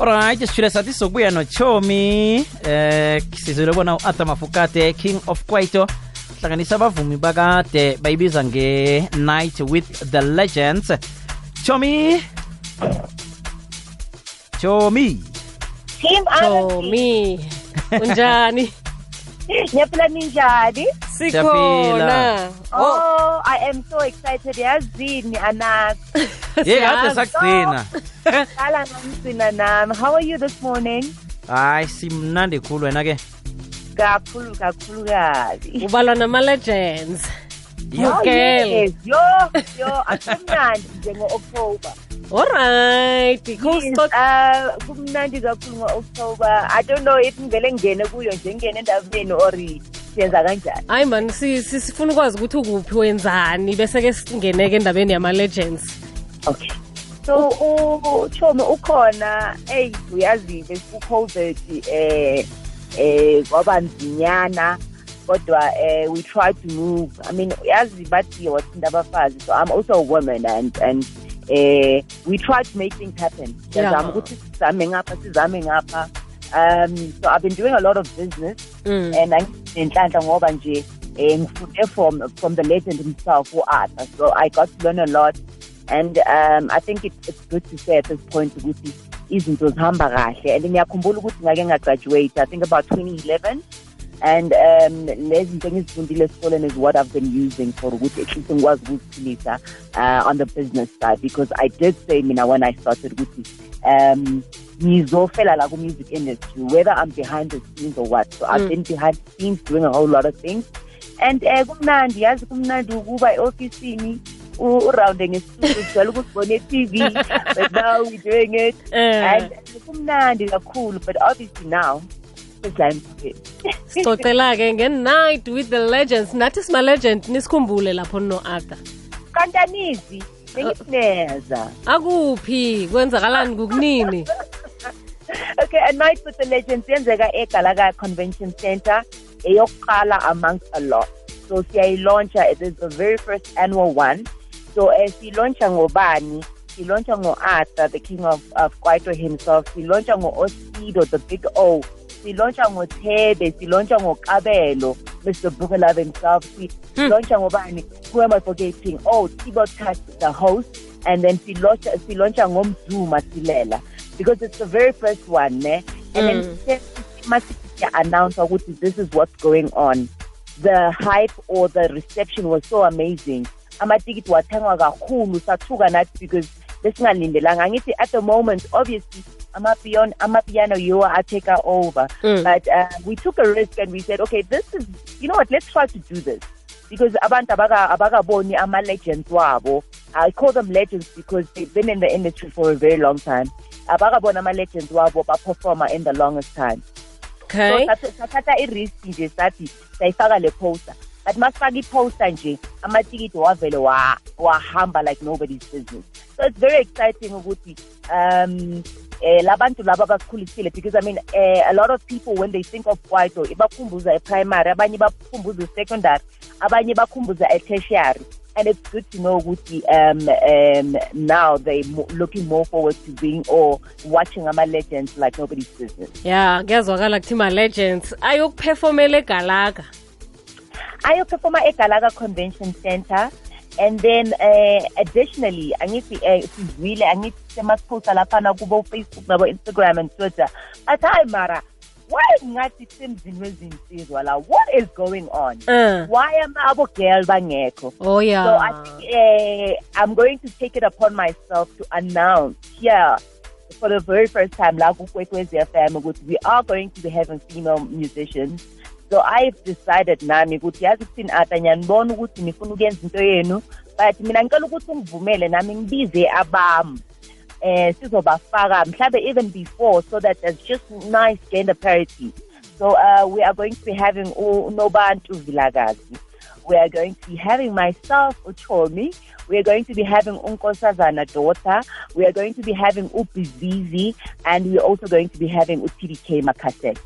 alright sithule sathi sokubuya nochomi eh sizwele bona u-arthur mafukate king of kwaito hlanganisa abavumi bakade bayibiza nge-night with the legends. Chomi? Chomi? Team Tommy unjani Ngiyaphila ninjani? sikhona oh Oh, I am so excited. Yazini anazi. ye kade sakugcina Qala ngomsina nami. How are you this morning? hayi simnandi khulu wena-ke Kakhulu kakhulu kabi. ubalwa nama-legends yo. Yo, yo, akumnandi njengo-October. Alright Yes, Kusto- uh, kumnandi kakhulu ngo-October. I don't know if ngivele ngene kuyo njengene endabeni or siyenza kanjani. hayi mani si- si- sifuna ukwazi ukuthi ukuphi wenzani bese-ke singeneke endabeni yama-legends Okay. So uThomi ukhona hey uyazi besiku-COVID eh eh kwaba nzinyana kodwa eh we try to move I mean uyazi bathi wathinta abafazi so I'm also a woman and and eh we try to make things happen Yeah. ukuthi sizame ngapha sizame ngapha um so I've been doing a lot of business Mm. and ngoba nje eh, ngifunde from from the legend himself u-Arthur so I got to learn a lot and um I think it, it's good to say at this point ukuthi izinto zihamba kahle and ngiyakhumbula ukuthi ngake ngagraduate I think about 2011 and um lezi zinto engizifundile esikoleni is what I've been using for ukuthi at least ngikwazi ukuziphilisa uh, on the business side. Because I did say mina when I started ukuthi um ngizofela la ku-music industry whether I'm behind the scenes or what. So I've Mm. been behind the scenes doing a whole lot of things. And eh kumnandi yazi kumnandi ukuba e-ofisini urawunde ngesitudio kujwayele ukusibona e-tv but now we're doing it. Eh, and kumnandi kakhulu but obviously now sixoxela-ke nge-night with the legends. Nathi sima-legend nisikhumbule lapho no-arthur kantanizi bengisineza. Akuphi? Kwenzakalani? Kukunini? Okay a night with the legends yenzeka eGalaga Convention Center eyokuqala amongst a lot. So siyayilontsha it is the very first annual one. So eh silauncha ngobani? Silauncha ngo-Arthur the king of, of Kwaito himself. Silauncha ngo-Oskido the big O silauncha ngoThebe silauncha ngokabelo Mr. Bukalove himself silauncha ngobani? Who am I forgetting oh Tbo Touch the host and then silauncha silauncha ngomzuma silela. Because it's the very first one ne? And Mm. then must announce ukuthi this is what's going on. The hype or the reception was so amazing. Amatikiti wathengwa kakhulu sathuka nathi because besingalindelanga. Angithi at the moment obviously amapiano amapiano yiwo atake over. Mm. but uh, we took a risk and we said okay this is you know what let's try to do this. Because abantu abaka- abakaboni ama-legends wabo. I call them legends because they've been in the industry for a very long time. Abakabona ama-legends wabo baperforma in the longest time. Okay. So sath- sathatha i-risk nje sathi sayifaka le poster. But masifaka i-poster nje amatikiti wavele wa- wahamba like nobody's business. So it's very exciting ukuthi um eh labantu laba basikhulisile because i mean eh, a lot of people when they think of kwaito ibakhumbuza e-primary abanye bakhumbuza e-secondary abanye bakhumbuza e-tertiary. And it's good to know ukuthi um, um, now they looking more forward to being or watching ama-legends like nobody's business. Ya kuyazwakala kuthi ma-legends ayokuphefomela egalaga. Ayoperforma eGalaga Convention Center and then uh, additionally angithi uh, sizwile angithi semasiphosta laphana kubo Facebook nabo Instagram and Twitter. Athi hayi mara why ngathi semzini wezinsizwa la? What is going on? Uh. why am abo girl bangekho? Oh ya so I think uh, I'm going to take it upon myself to announce here for the very first time la kuKwekwezi FM ukuthi we are going to be having female musicians. So I've decided nami ukuthi yazi kuthini ata ngiyanibona ukuthi nifuna ukuyenza into yenu but mina ngicela ukuthi ungivumele nami ngibize abami eh sizobafaka mhlambe even before so that there's just nice gender parity. So uh, we are going to be having uNobantu Vilakazi. We are going to be having myself, Uchomi. We are going to be having Unkosazana daughter. We are going to be having Upizizi. And we're also going to be having UTDK Makase.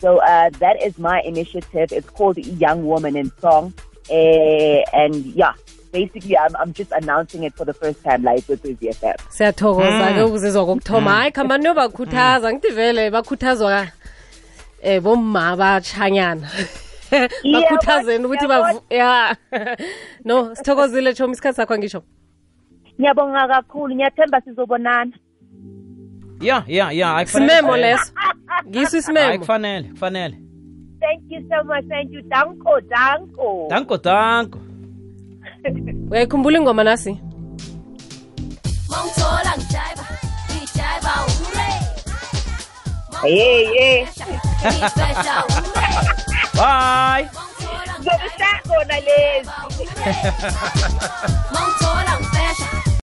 So uh, that is my initiative. It's called Young Woman in Song. Uh, and yeah, basically I'm, I'm just announcing it for the first time like with ZFM. siyathokoza ke ukuzizwa kokuthoma hayi khamba niyobakhuthaza ngithi vele bakhuthazwa um bomma batshanyana bakhuthazeni ukuthi bavu- ya no sithokozile tshomi isikhathi sakho angisho Ngiyabonga kakhulu ngiyathemba sizobonana. ya ya ya simemo leso ngiso isimemo kufanele kufanele Thank you so much. Thank you. Danko, danko. danko danko uyayikhumbula ingoma nasi Mongithola ngijiva, ngijiva ure. Hey, hey. Bye Ngizobisa khona lezi.